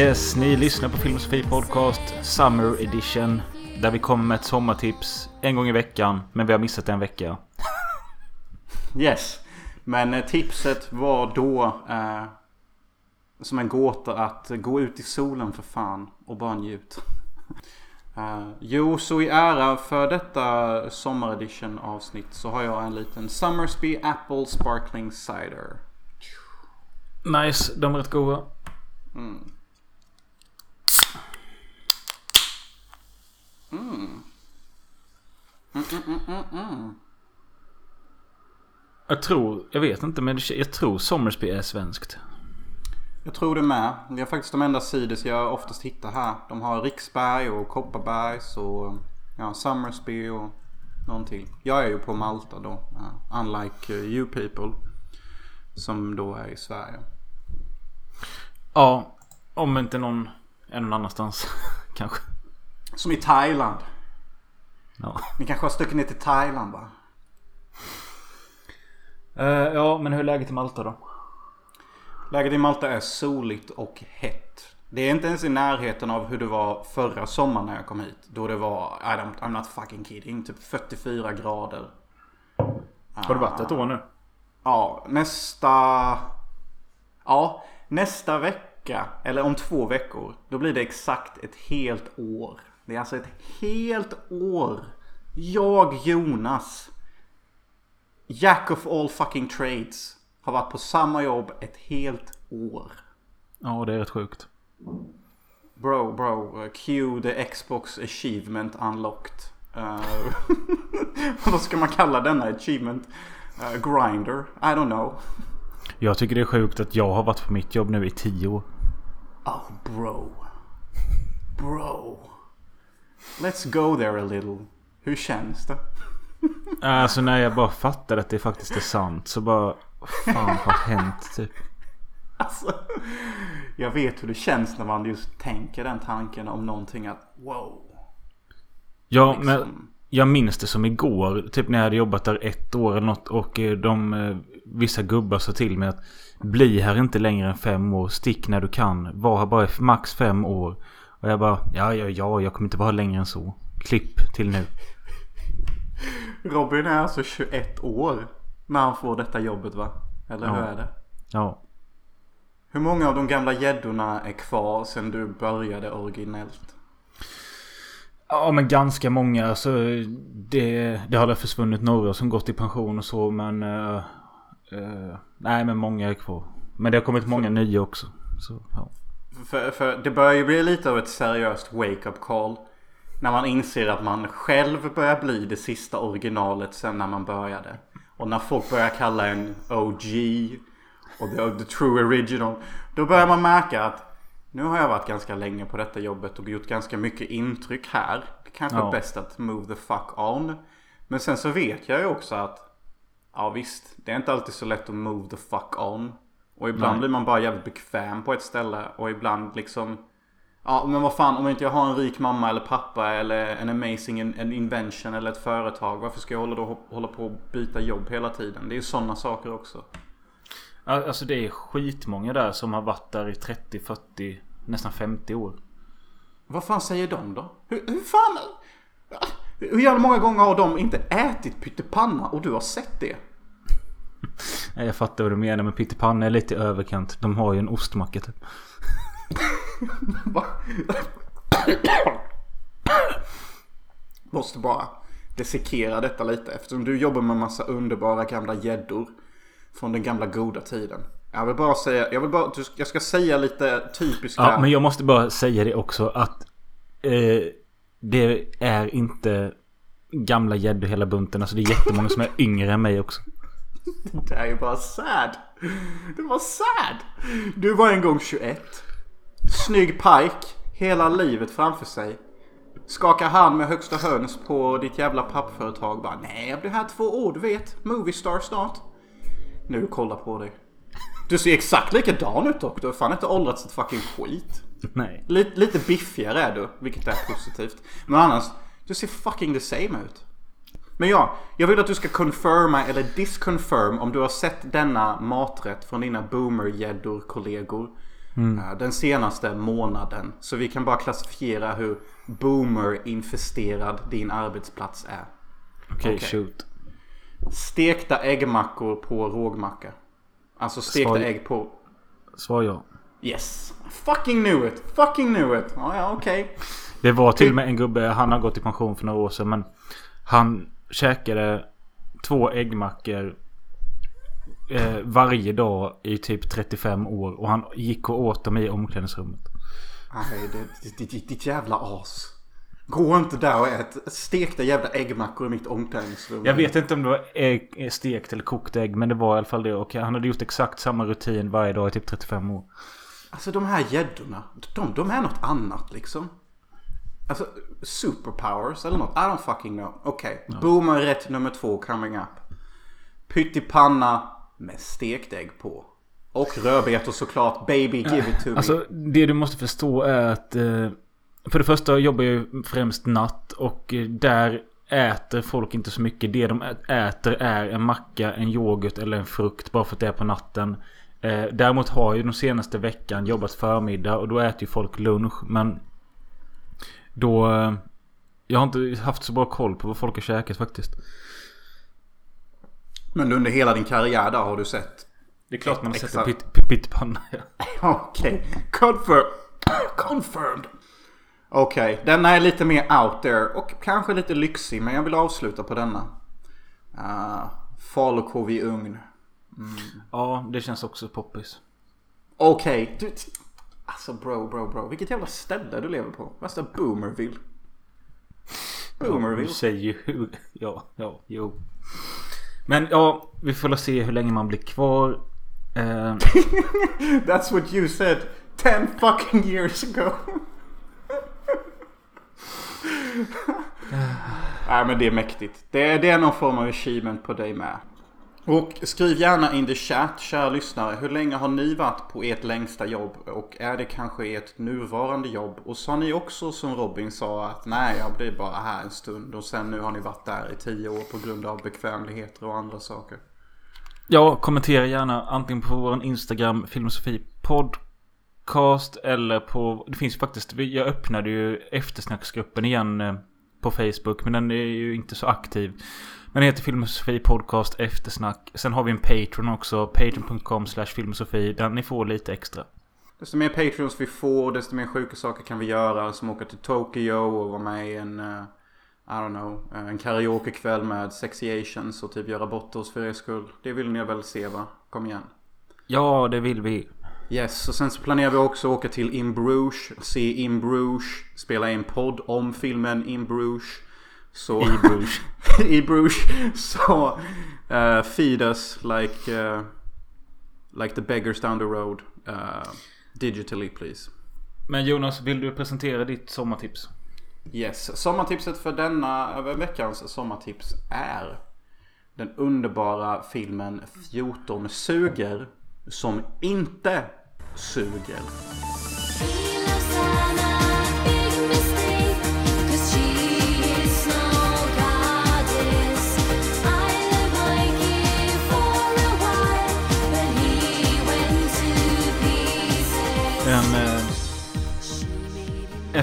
Yes, ni lyssnar på Filmosofi Podcast Summer Edition. Där vi kommer med ett sommartips en gång i veckan. Men vi har missat en vecka. Yes. Men eh, tipset var då eh, som en gåta att gå ut i solen för fan och bara njut. Eh, jo, så i ära för detta sommaredition avsnitt så har jag en liten Summersby Apple Sparkling Cider. Nice, de är rätt goda. Jag tror, jag vet inte men jag tror Sommersby är svenskt. Jag tror det med. Det är faktiskt de enda ciders jag oftast hittar här. De har Riksberg och Kopparbergs och ja, Summersby och någon till. Jag är ju på Malta då. uh, unlike uh, you people. Som då är i Sverige. Ja, om inte någon är någon annanstans. Kanske. Som i Thailand. Ja. Ni kanske har stuckit ner till Thailand va? Eh, ja, men hur är läget i Malta då? Läget i Malta är soligt och hett. Det är inte ens i närheten av hur det var förra sommaren när jag kom hit. Då det var, I don't, I'm not fucking kidding, typ 44 grader. Har det varit ett år nu? Ja, nästa... Ja, nästa vecka, eller om två veckor, då blir det exakt ett helt år. Det är alltså ett helt år. Jag, Jonas, Jack of all fucking trades, har varit på samma jobb ett helt år. Ja, det är rätt sjukt. Bro, bro, cue the Xbox achievement unlocked. Uh, vad ska man kalla denna achievement? Uh, grinder? I don't know. Jag tycker det är sjukt att jag har varit på mitt jobb nu i tio år. Oh, bro. Bro. Let's go there a little. Hur känns det? Alltså när jag bara fattade att det faktiskt är sant så bara... Fan vad har hänt typ? Alltså, jag vet hur det känns när man just tänker den tanken om någonting att wow. Ja, Liksom. men jag minns det som igår. Typ när jag hade jobbat där ett år eller något. Och eh, de, eh, vissa gubbar sa till mig att bli här inte längre än fem år. Stick när du kan. Var här bara max fem år. Och jag bara, ja, ja, ja, jag kommer inte vara längre än så. Klipp till nu. Robin är alltså 21 år när han får detta jobbet va? Eller hur Ja. är det? Ja. Hur många av de gamla gäddorna är kvar sen du började originellt? Ja men ganska många. Alltså, det, det har väl försvunnit några som gått i pension och så men... eh, eh, nej men många är kvar. Men det har kommit många nya också. Så, ja. För, för det börjar ju bli lite av ett seriöst wake-up call. När man inser att man själv börjar bli det sista originalet sen när man började. Och när folk börjar kalla en OG och the, the true original. Då börjar man märka att nu har jag varit ganska länge på detta jobbet och gjort ganska mycket intryck här. Det kanske Ja. är bäst att move the fuck on. Men sen så vet jag ju också att Ja visst, det är inte alltid så lätt att move the fuck on. Och ibland Nej. blir man bara jävligt bekväm på ett ställe och ibland liksom Ja men vad fan om inte jag har en rik mamma eller pappa eller en amazing en, en invention eller ett företag. Varför ska jag hålla, då, hålla på och byta jobb hela tiden? Det är ju sådana saker också. Alltså det är skitmånga där som har varit där i 30, 40, nästan 50 år. Vad fan säger de då? Hur, hur fan? Hur jävla många gånger har de inte ätit pyttipanna och du har sett det? Nej, Jag fattar vad du menar men pyttipanna är lite överkant. De har ju en ostmacka typ. Måste bara dissekera detta lite eftersom du jobbar med massa underbara gamla gäddor. Från den gamla goda tiden. Jag vill bara säga, jag vill bara, jag ska säga lite typiska. Ja men jag måste bara säga det också att eh, det är inte gamla gäddor hela bunten. Alltså det är jättemånga som är yngre än mig också. Det är ju bara sad. Det var sad. Du var en gång 21. Snygg pike. Hela livet framför sig. Skakar hand med högsta höns på ditt jävla pappföretag. Bara, nej jag blir här två år du vet. Movie star snart. Nu kolla på dig. Du ser exakt likadan ut dock. Du har fan inte åldrats ett fucking skit. Nej. Lite, lite biffigare är du, vilket är positivt. Men annars, du ser fucking the same ut. Men ja, jag vill att du ska confirma eller disconfirm om du har sett denna maträtt från dina boomergäddor kollegor. Eh, Den senaste månaden. Så vi kan bara klassifiera hur boomer-infesterad din arbetsplats är. Okej, Okej. shoot. Stekta äggmackor på rågmacka. Alltså stekta Svar- ägg på... Svar ja. Yes! Fucking knew it! Fucking knew it! Ja, ja, okej. Det var till och med en gubbe, han har gått i pension för några år sedan men Han käkade två äggmackor eh, Varje dag i typ 35 år och han gick och åt dem i omklädningsrummet. Nej, det, det, det, det, ditt jävla as. Gå inte där och ät stekta jävla äggmackor i mitt omklädningsrum. Jag vet inte om det var ägg, stekt eller kokt ägg men det var i alla fall det och han hade gjort exakt samma rutin varje dag i typ 35 år. Alltså de här gäddorna, de, de är något annat liksom. Alltså superpowers eller något. I don't fucking know. Okej, boomer rätt nummer två coming up. Pyttipanna med stekt ägg på. Och rödbetor såklart. Baby give it to me. Alltså det du måste förstå är att eh, För det första jobbar jag ju främst natt och eh, där äter folk inte så mycket. Det de äter är en macka, en yoghurt eller en frukt bara för att det är på natten. Eh, däremot har jag ju de senaste veckan jobbat förmiddag och då äter ju folk lunch. Men då... Eh, jag har inte haft så bra koll på vad folk har käkat faktiskt. Men under hela din karriär där har du sett. Det är klart man har sett en pyttipanna. Okej. Confirm. Confirmed. Okej, denna är lite mer out there och kanske lite lyxig men jag vill avsluta på denna. Uh, falukorv i ugn. ja, det känns också poppis. Okej, du... Alltså bro, bro, bro. Vilket jävla ställe du lever på. Värsta Boomerville. Du Boomerville. säger ju. Ja, ja, jo. Men ja, vi får väl se hur länge man blir kvar. Eh, That's what you said 10 fucking years ago. Nej men det är mäktigt. Det är, det är någon form av achievement på dig med. Och skriv gärna in the chat, kära lyssnare. Hur länge har ni varit på ert längsta jobb? Och är det kanske ert nuvarande jobb? Och sa ni också som Robin sa att nej, jag blir bara här en stund. Och sen nu har ni varit där i tio år på grund av bekvämligheter och andra saker. ja, kommentera gärna antingen på vår Instagram Filmosofi Podcast eller på... Det finns ju faktiskt... Jag öppnade ju eftersnacksgruppen igen eh, på Facebook. Men den är ju inte så aktiv. Den heter Filmosofi Podcast Eftersnack. Sen har vi en Patreon också. Patreon.com slash filmosofi. Där ni får lite extra. Desto mer Patreons vi får, desto mer sjuka saker kan vi göra. Som åka till Tokyo och vara med i en, eh, I don't know, eh, en karaokekväll med Sexy Asians och typ göra bort oss för er skull. Det vill ni väl se va? Kom igen. Ja, det vill vi. Yes, och sen så planerar vi också att åka till In Bruges, se In Bruges, spela in podd om filmen In Bruges. Så, I Bruges. I Bruges. Så, uh, feed us like, uh, like the beggars down the road. Uh, digitally please. Men Jonas, vill du presentera ditt sommartips? Yes, sommartipset för denna veckans sommartips är den underbara filmen 14 suger som inte suger.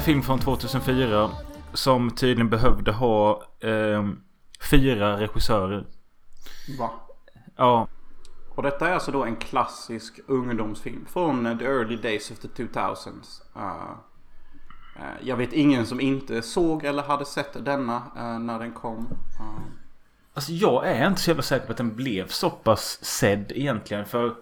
Film från 2004 som tydligen behövde ha eh, fyra regissörer. Va? Ja, Och detta är alltså då en klassisk ungdomsfilm från the early days of the 2000s. Uh, uh, jag vet ingen som inte såg eller hade sett denna uh, när den kom. Uh, alltså jag är inte så jävla säker på att den blev så pass sedd egentligen. För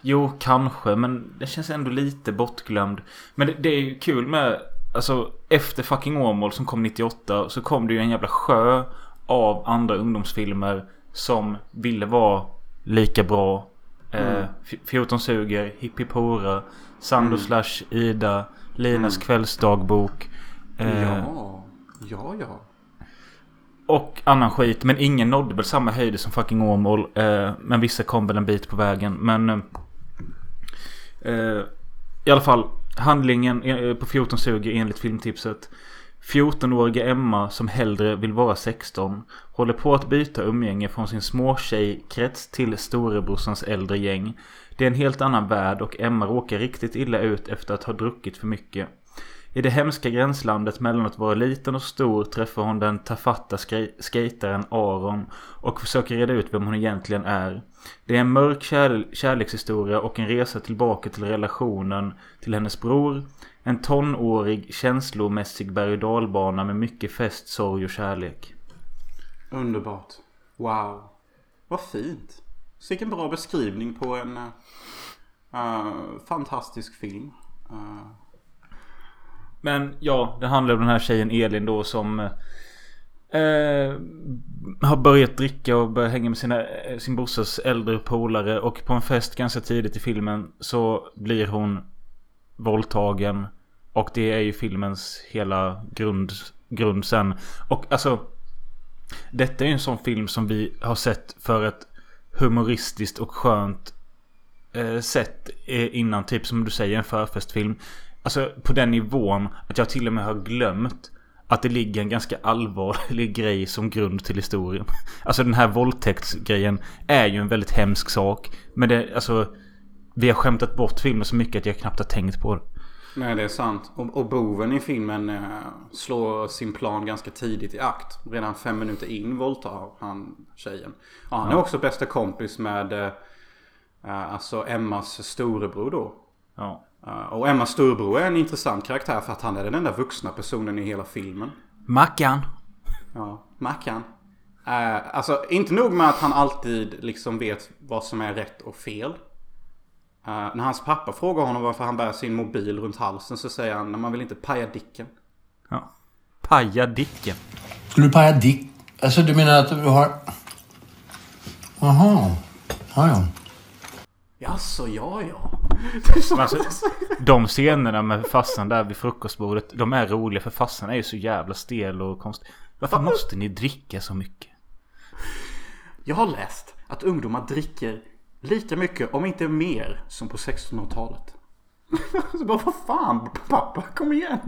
Jo, kanske, men det känns ändå lite bortglömd. Men det, det är ju kul med, alltså efter fucking Åmål som kom 98 så kom det ju en jävla sjö av andra ungdomsfilmer som ville vara lika bra. Eh, F- 14 suger, Hipp Hipp Hora, Sando slash Ida, Linas kvällsdagbok. Eh, ja, ja, ja och annan skit. Men ingen nådde väl samma höjder som fucking Åmål. Eh, men vissa kom väl en bit på vägen. Men... Eh, eh I alla fall. Handlingen eh, på 14 suger enligt filmtipset. 14-åriga Emma som hellre vill vara 16 håller på att byta umgänge från sin småtjejkrets till storebrorsans äldre gäng. Det är en helt annan värld och Emma råkar riktigt illa ut efter att ha druckit för mycket. I det hemska gränslandet mellan att vara liten och stor träffar hon den tafatta skejtaren Aron och försöker reda ut vem hon egentligen är. Det är en mörk kär kärlekshistoria och en resa tillbaka till relationen till hennes bror. En tonårig känslomässig berg och dalbana med mycket fest, sorg och kärlek. Underbart. Wow. Vad fint. Vilken bra beskrivning på en uh, fantastisk film. Uh. Men ja, det handlar om den här tjejen Elin då som eh, har börjat dricka och börjat hänga med sina, eh, sin brorsas äldre polare. Och på en fest ganska tidigt i filmen så blir hon våldtagen. Och det är ju filmens hela grund, grund sen. Och alltså. Detta är ju en sån film som vi har sett för ett humoristiskt och skönt eh, sätt eh, innan. Typ som du säger en förfestfilm. Alltså på den nivån att jag till och med har glömt att det ligger en ganska allvarlig grej som grund till historien. Alltså den här våldtäktsgrejen är ju en väldigt hemsk sak. Men det, alltså... Vi har skämtat bort filmen så mycket att jag knappt har tänkt på det. Nej det är sant. Och, och boven i filmen eh, slår sin plan ganska tidigt i akt. Redan fem minuter in våldtar han tjejen. Ja, han är också bästa kompis med eh, eh, alltså Emmas storebror då. Ja. Uh, och Emmas storebror är en intressant karaktär för att han är den enda vuxna personen i hela filmen. Mackan. Ja, Mackan. Uh, alltså inte nog med att han alltid liksom vet vad som är rätt och fel. Uh, när hans pappa frågar honom varför han bär sin mobil runt halsen så säger han att man vill inte paja dicken. Ja. Paja dicken. Skulle du paja dick? Alltså du menar att du har... Jaha. Ja, ja. Jaså, ja, ja. Alltså, de scenerna med farsan där vid frukostbordet. De är roliga för farsan är ju så jävla stel och konstig. Varför måste ni dricka så mycket? Jag har läst att ungdomar dricker Lika mycket, om inte mer, som på 1600-talet. Så bara, vad fan pappa, kom igen.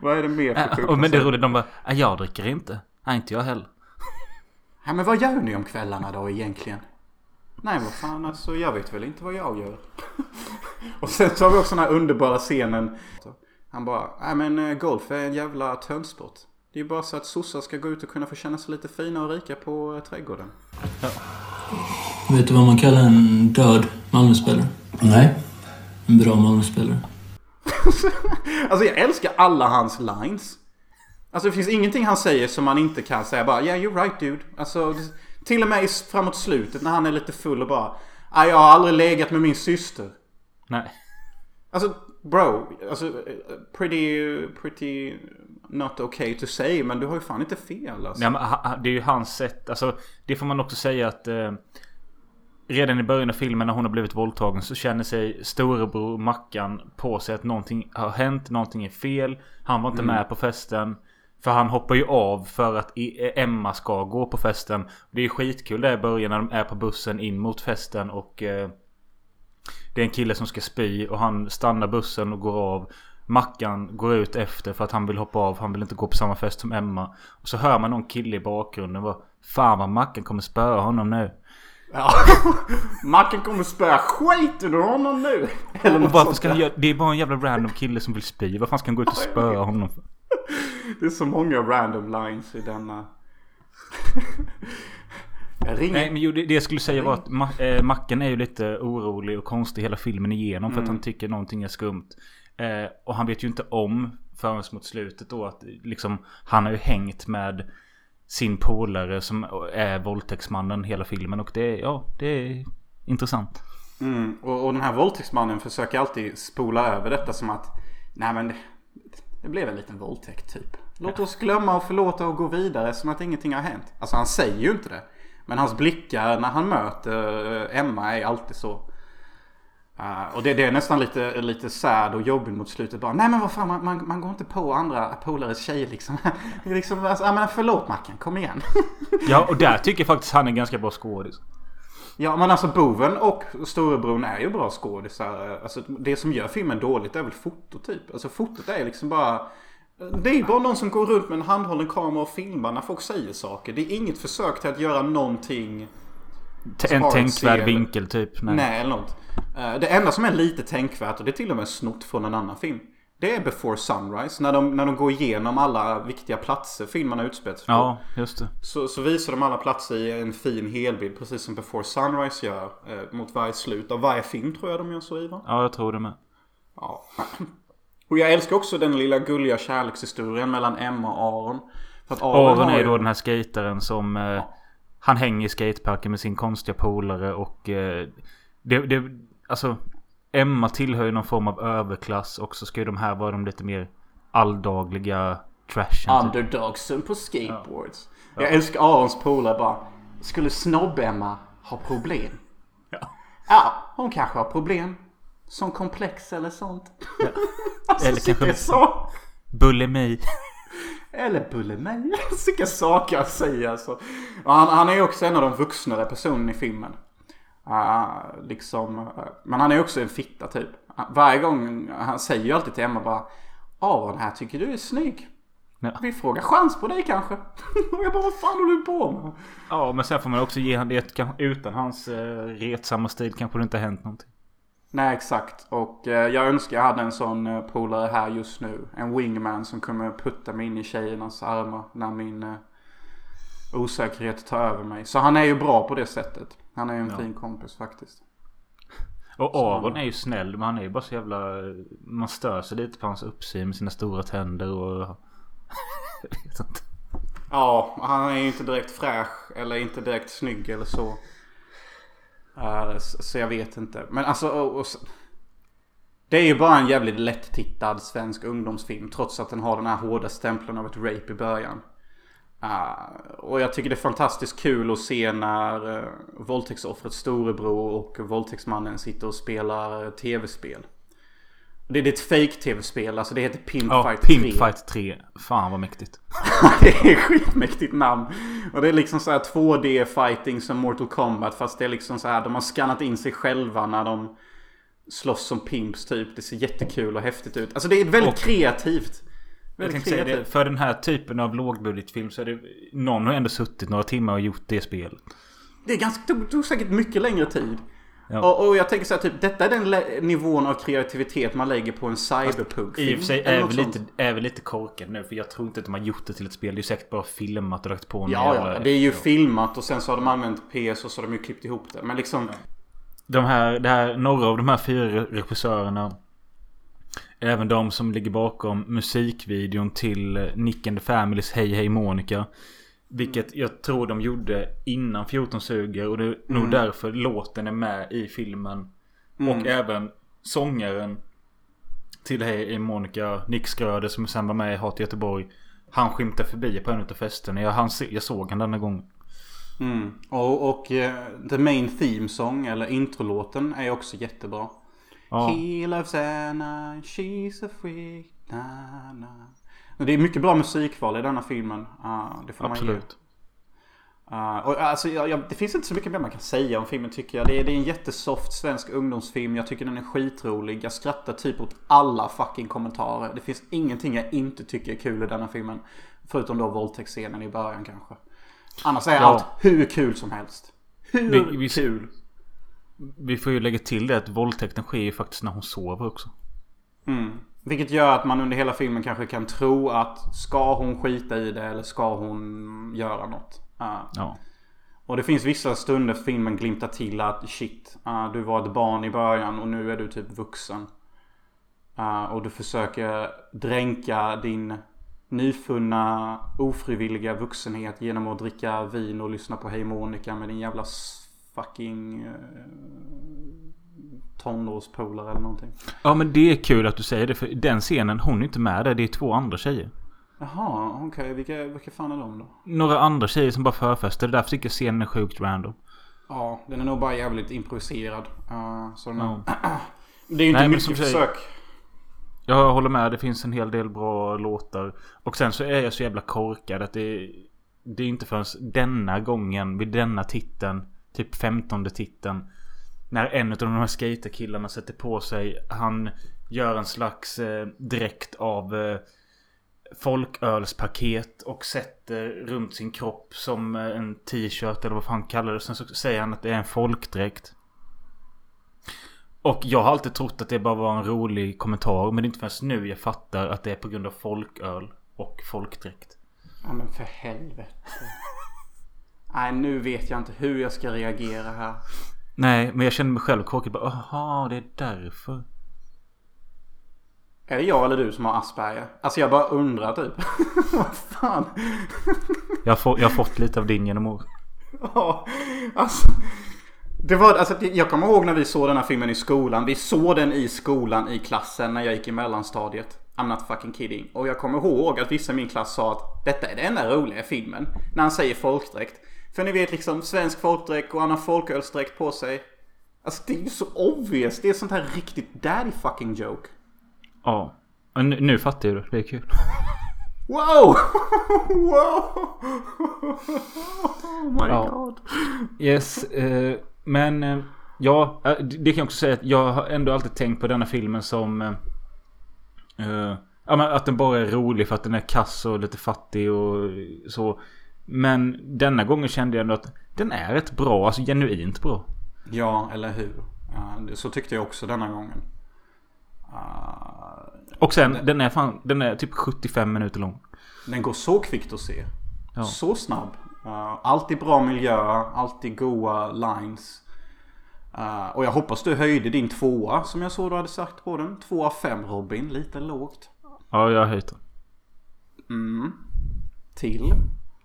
vad är det mer för äh, Men det är roligt, de bara, äh, jag dricker inte. Nej, inte jag heller. Ja, men vad gör ni om kvällarna då egentligen? Nej, vad fan alltså, jag vet väl inte vad jag gör. och sen så har vi också den här underbara scenen. Han bara, nej men eh, golf är en jävla tönsport. Det är ju bara så att sossar ska gå ut och kunna få känna sig lite fina och rika på eh, trädgården. Ja. Vet du vad man kallar en död Malmöspelare? Nej. En bra Malmöspelare. alltså jag älskar alla hans lines. Alltså det finns ingenting han säger som man inte kan säga bara Yeah you're right dude. Alltså till och med framåt slutet när han är lite full och bara ah, Jag har aldrig legat med min syster. Nej. Alltså bro. Alltså pretty, pretty not okay to say. Men du har ju fan inte fel alltså. Nej, men, det är ju hans sätt. Alltså det får man också säga att eh, Redan i början av filmen när hon har blivit våldtagen så känner sig storebror Mackan på sig att någonting har hänt, någonting är fel. Han var inte mm. med på festen. För han hoppar ju av för att Emma ska gå på festen. Det är skitkul där i början när de är på bussen in mot festen och eh, Det är en kille som ska spy och han stannar bussen och går av. Mackan går ut efter för att han vill hoppa av. Han vill inte gå på samma fest som Emma. Och så hör man någon kille i bakgrunden bara Fan vad Mackan kommer spöa honom nu. Ja. Macken kommer spöa skiten ur honom nu. Eller och varför ska han göra, Det är bara en jävla random kille som vill spy. Varför ska han gå ut och spöa honom för? Det är så många random lines i denna. Nej men jo, det, det jag skulle säga var att Ma äh, Macken är ju lite orolig och konstig hela filmen igenom. För mm. att han tycker någonting är skumt. Eh, och han vet ju inte om förrän mot slutet då att liksom han har ju hängt med sin polare som är våldtäktsmannen hela filmen. Och det, ja, det är intressant. Mm, och, och den här våldtäktsmannen försöker alltid spola över detta som att Nej men det, blev en liten våldtäkt typ. Låt oss glömma och förlåta och gå vidare som att ingenting har hänt. Alltså han säger ju inte det. Men hans blickar när han möter eh, Emma är alltid så. Uh, och det, det, är nästan lite, lite sad och jobbigt mot slutet. Bara, nej men vad fan, man, man, man går inte på andra polares tjejer liksom. liksom alltså, jag menar, förlåt Mackan, kom igen. ja, och där tycker jag faktiskt han är ganska bra skådis. Ja, men alltså boven och storebror är ju bra skådisar. Alltså, det som gör filmen dåligt är väl foto typ. Alltså fotot är liksom bara Det är bara någon som går runt med en handhållen kamera och filmar när folk säger saker. Det är inget försök till att göra någonting en tänkvärd scen. vinkel typ. Nej. Nej, eller något. Eh, Det enda som är lite tänkvärt, och det är till och med snott från en annan film. Det är Before Sunrise. När de, när de går igenom alla viktiga platser filmen har utspelat sig på. Ja, just det. Så, så visar de alla platser i en fin helbild. Precis som Before Sunrise gör. Eh, mot varje slut av varje film tror jag de gör så i va? Ja, jag tror det med. Ja. Och jag älskar också den lilla gulliga kärlekshistorien mellan Emma och Aron. För att Aron har är ju- då den här skataren som... Eh, han hänger i skateparken med sin konstiga polare och... Eh, det, det, alltså... Emma tillhör ju någon form av överklass och så ska ju de här vara de lite mer alldagliga trashen. Typ. Underdogsen på skateboards. Jag älskar Arons polare bara. Skulle Snobb-Emma ha problem? Ja. Ja, hon kanske har problem. Som komplex eller sånt. alltså, Eller kanske- så. Bulimi. Eller bulimi. Vilka saker att säga alltså. Och han, han är ju också en av de vuxnare personerna i filmen. Ah, liksom, ah, men han är också en fitta typ. Varje gång, han säger ju alltid till Emma bara Aron här tycker du är snygg. Ja. Vi frågar chans på dig kanske. Och jag bara vad fan håller du på med? Ja, men sen får man också ge han det. Utan hans eh, retsamma stil kanske det inte har hänt någonting. Nej exakt. Och eh, jag önskar jag hade en sån eh, polare här just nu. En wingman som kommer putta mig in i tjejernas armar när min eh, osäkerhet tar över mig. Så han är ju bra på det sättet. Han är ju en fin kompis faktiskt. Och Aron är ju snäll men han är ju bara så jävla... Man stör sig lite på hans uppsyn med sina stora tänder och... jag vet inte. Ja, han är ju inte direkt fräsch eller inte direkt snygg eller så. Eh, så, jag vet inte. Men alltså... Och, och, det är ju bara en jävligt lätt-tittad svensk ungdomsfilm. Trots att den har den här hårda stämpeln av ett rape i början. Eh, och jag tycker det är fantastiskt kul att se när uh, våldtäktsoffrets storebror och våldtäktsmannen sitter och spelar eh, tv-spel. Det är ett fake-tv-spel, alltså det heter Pimp Ja, Fight Pimp 3. Fight 3. Fan vad mäktigt. det är skitmäktigt namn. Och det är liksom så här 2D fighting som Mortal Kombat. Fast det är liksom så här, de har skannat in sig själva när de slåss som pimps typ. Det ser jättekul och häftigt ut. Alltså det är väldigt Och- kreativt. Jag tänkte säga det, för den här typen av lågbudgetfilm så är det... Någon har ändå suttit några timmar och gjort det spelet. Det är ganska, tog, tog säkert mycket längre tid. Ja. Och, och jag tänker så här, typ, detta är den nivån av kreativitet man lägger på en cyberpunk-film. I och för sig är vi lite, är vi lite korkade nu. För jag tror inte att de har gjort det till ett spel. Det är säkert bara filmat och lagt på någon Ja, ja, det är ju filmat och sen så har de använt PS och så har de ju klippt ihop det. Men liksom... De här, det här, några av de här fyra regissörerna. Även de som ligger bakom musikvideon till Nick and the Familys Hej Hej Monica. Vilket jag tror de gjorde innan 14 suger och det är nog därför låten är med i filmen. Och även sångaren till Hej Hej Monica, Nick Skröder som sen var med i Hat Göteborg. Han skymtade förbi på en av festerna. Jag, han, jag såg han denna gång. Mm. Och, och eh, The Main Theme Song, eller introlåten, är också jättebra. Ja. He loves Anna, she's a freak, na, na. Men Det är mycket bra musikval i denna filmen. Ah, det får man ge. Absolut. Ah, och, alltså, jag, jag, det finns inte så mycket mer man kan säga om filmen tycker jag. Det är, det är en jättesoft svensk ungdomsfilm. Jag tycker den är skitrolig. Jag skrattar typ åt alla fucking kommentarer. Det finns ingenting jag inte tycker är kul i denna filmen. Förutom då våldtäktsscenen i början kanske. Annars är Ja. allt hur kul som helst. Hur Vi- vi- kul? Vi får ju lägga till det att våldtäkten sker ju faktiskt när hon sover också. Mm. Vilket gör att man under hela filmen kanske kan tro att ska hon skita i det eller ska hon göra något? Ah. Ja. Och det finns vissa stunder filmen glimtar till att shit, ah, du var ett barn i början och nu är du typ vuxen. Ah, och du försöker dränka din nyfunna ofrivilliga vuxenhet genom att dricka vin och lyssna på Hej Monica med din jävla fucking uh, tonårspolare eller någonting. Ja men det är kul att du säger det för den scenen hon är inte med där. Det är två andra tjejer. Jaha, okej. Vilka, vilka fan är de då? Några andra tjejer som bara förfester. Det är därför tycker jag scenen är sjukt random. Ja, den är nog bara jävligt improviserad. Uh, så Ja. Det är ju inte Nej, mycket som försök. Jag håller med. Det finns en hel del bra låtar. Och sen så är jag så jävla korkad att det... Det är inte förrän denna gången vid denna titeln. Typ femtonde titeln. När en av de här skaterkillarna sätter på sig. Han gör en slags eh, dräkt av... Eh, folkölspaket och sätter runt sin kropp som eh, en t-shirt eller vad fan kallar det. Sen så säger han att det är en folkdräkt. Och jag har alltid trott att det bara var en rolig kommentar. Men det är inte förrän nu jag fattar att det är på grund av folköl och folkdräkt. Ja men för helvete. Nej nu vet jag inte hur jag ska reagera här. Nej, men jag känner mig själv korkad. Bara, Aha, det är därför. Är det jag eller du som har Asperger? Alltså jag bara undrar typ. Vad fan? Jag har, få, jag har fått lite av din genom år. Ja, alltså. Det var, alltså, jag kommer ihåg när vi såg den här filmen i skolan. Vi såg den i skolan i klassen när jag gick i mellanstadiet. I'm not fucking kidding. Och jag kommer ihåg att vissa i min klass sa att detta är den enda roliga filmen. När han säger folkdräkt. För ni vet liksom svensk folkdräkt och han har folkölsdräkt på sig. Alltså det är ju så obvious. Det är sånt här riktigt daddy fucking joke. Ja. Och nu, nu fattar jag det. Det är kul. Wow! wow! Oh my Ja. god. Yes. Eh, men eh, ja, eh, det kan jag också säga att jag har ändå alltid tänkt på denna filmen som... Eh, eh, att den bara är rolig för att den är kass och lite fattig och så. Men denna gången kände jag ändå att den är rätt bra. Alltså genuint bra. Ja, eller hur? Så tyckte jag också denna gången. Ah, Och sen den är fan, den är typ 75 minuter lång. den går så kvickt att se. Ja. Så snabb. Uh, alltid bra miljö, alltid goa lines. Uh, och jag hoppas du höjde din tvåa som jag såg du hade sagt på den. Två av fem Robin, lite lågt. Ja, jag har höjt den. Mm. Till.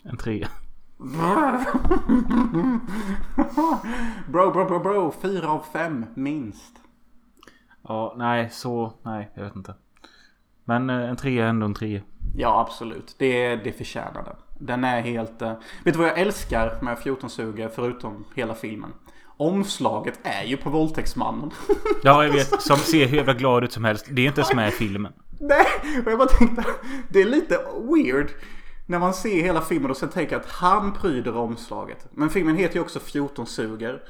En trea. Bro, bro, bro, bro. Fyra av fem minst. Ja, nej, så, nej, jag vet inte. Men eh, en trea är ändå en trea. Ja, absolut. Det, det förtjänar den. Den är helt... eh, Vet du vad jag älskar med 14 suger förutom hela filmen? Omslaget är ju på våldtäktsmannen. Ja, jag vet. Som ser hur jävla glad ut som helst. Det är inte ens med i filmen. Nej, och jag bara tänkte det är lite weird när man ser hela filmen och sen tänker att han pryder omslaget. Men filmen heter ju också 14 suger.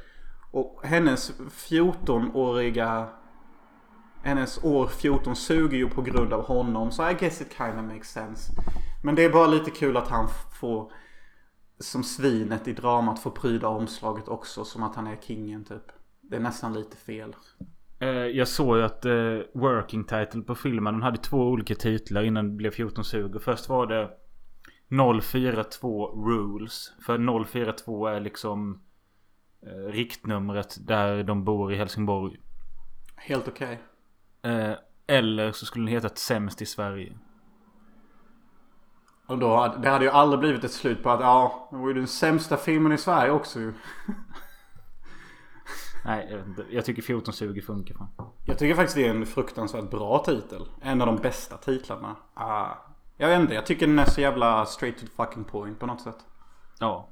Och hennes 14-åriga hennes år 14 suger ju på grund av honom. Så I guess it kind of makes sense. Men det är bara lite kul att han får som svinet i dramat får pryda omslaget också. Som att han är kingen typ. Det är nästan lite fel. Eh, jag såg ju att eh, working title på filmen den hade två olika titlar innan det blev 14 suger Först var det 042 Rules. För 042 är liksom eh, riktnumret där de bor i Helsingborg. Helt okej. Eh, eller så skulle den heta ett sämst i Sverige. Och då, hade- det hade ju aldrig blivit ett slut på att ja, det var ju den sämsta filmen i Sverige också ju. Nej, jag vet inte. Jag tycker 1420 funkar fan. Jag tycker faktiskt det är en fruktansvärt bra titel. En av de bästa titlarna. Ah. Jag vet inte, jag tycker den är så jävla straight to the fucking point på något sätt. Ja.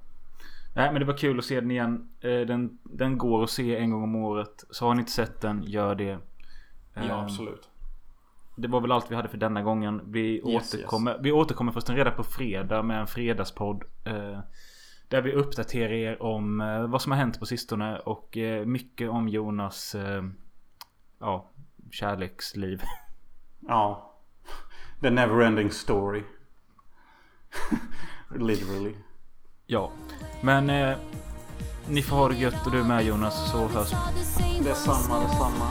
Nej men det var kul att se den igen. Eh, Den, den går att se en gång om året. Så har ni inte sett den, gör det. Eh, absolut. Det var väl allt vi hade för denna gången. Vi Yes, återkommer. Vi återkommer förresten redan på fredag med en fredagspodd. Eh, där vi uppdaterar er om eh, vad som har hänt på sistone. Och mycket om Jonas ja, kärleksliv. Ja. The never-ending story. Literally. ja. Men eh, ni får ha det gött och du med Jonas. Så hörs vi. Detsamma, detsamma.